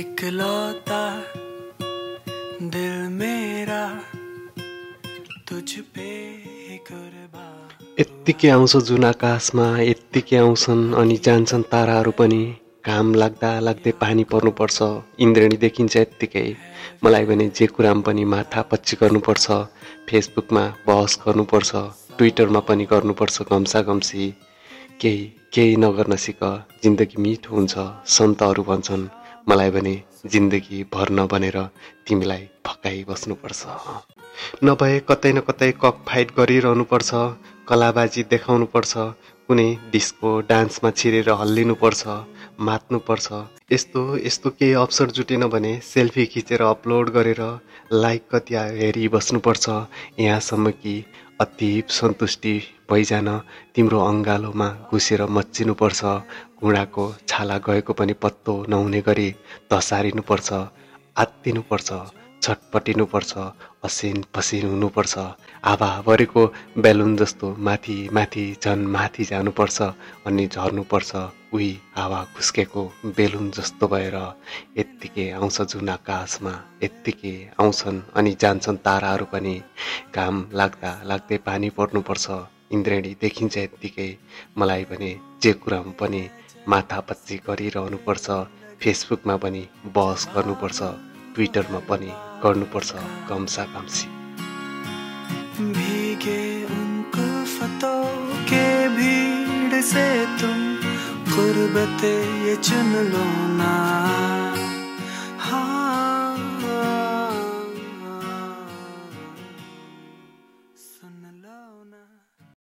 इकलौता दिल मेरा तुझ पे यत्तिकै आउँछ जुन आकाशमा यत्तिकै आउँछन् अनि जान्छन् ताराहरू पनि। घाम लाग्दा लाग्दै पानी पर्नुपर्छ इन्द्रेणी देखिन्छ यत्तिकै। मलाई भने जे कुरामा पनि माथा पच्ची गर्नुपर्छ फेसबुकमा बहस गर्नुपर्छ ट्विटरमा पनि गर्नुपर्छ घम्सा घम्सी केही केही नगर्न सिक जिन्दगी मिठो हुन्छ सन्तहरू भन्छन्। मलाई भने जिन्दगी भर नबनेर तिमीलाई फकाइ बस्नुपर्छ। नभए कतै न कतै कक फाइट गरिरहनुपर्छ कलाबाजी देखाउनुपर्छ कुनै डिस्को डान्समा छिरेर हल्लिनुपर्छ मात्नुपर्छ। यस्तो यस्तो केही अवसर जुटेन भने सेल्फी खिचेर अपलोड गरेर लाइक कति हेरिबस्नुपर्छ। यहाँसम्म कि अतीब सन्तुष्टि भइजान तिम्रो अङ्गालोमा घुसेर मच्चिनुपर्छ। घुँडाको छाला गएको पनि पत्तो नहुने गरी धसारिनुपर्छ आत्तिनुपर्छ छटपटिनुपर्छ असिन पसिन हुनुपर्छ। भरेको बेलुन जस्तो माथि माथि झन् माथि जानुपर्छ अनि झर्नुपर्छ उही हावा खुस्केको बेलुन जस्तो भएर। यत्तिकै आउँछ जुन आकाशमा यत्तिकै आउँछन् अनि जान्छन् ताराहरू पनि। घाम लाग्दा लाग्दै पानी पर्नुपर्छ। इन्द्रेणी देखिन्छ यत्तिकै। मलाई भने जे कुरामा पनि माथापच्ची गरिरहनुपर्छ। फेसबुकमा पनि बहस गर्नुपर्छ। ट्विटरमा पनि गर्नुपर्छ कम्सा कम्सी से तुम ये चुन लो ना।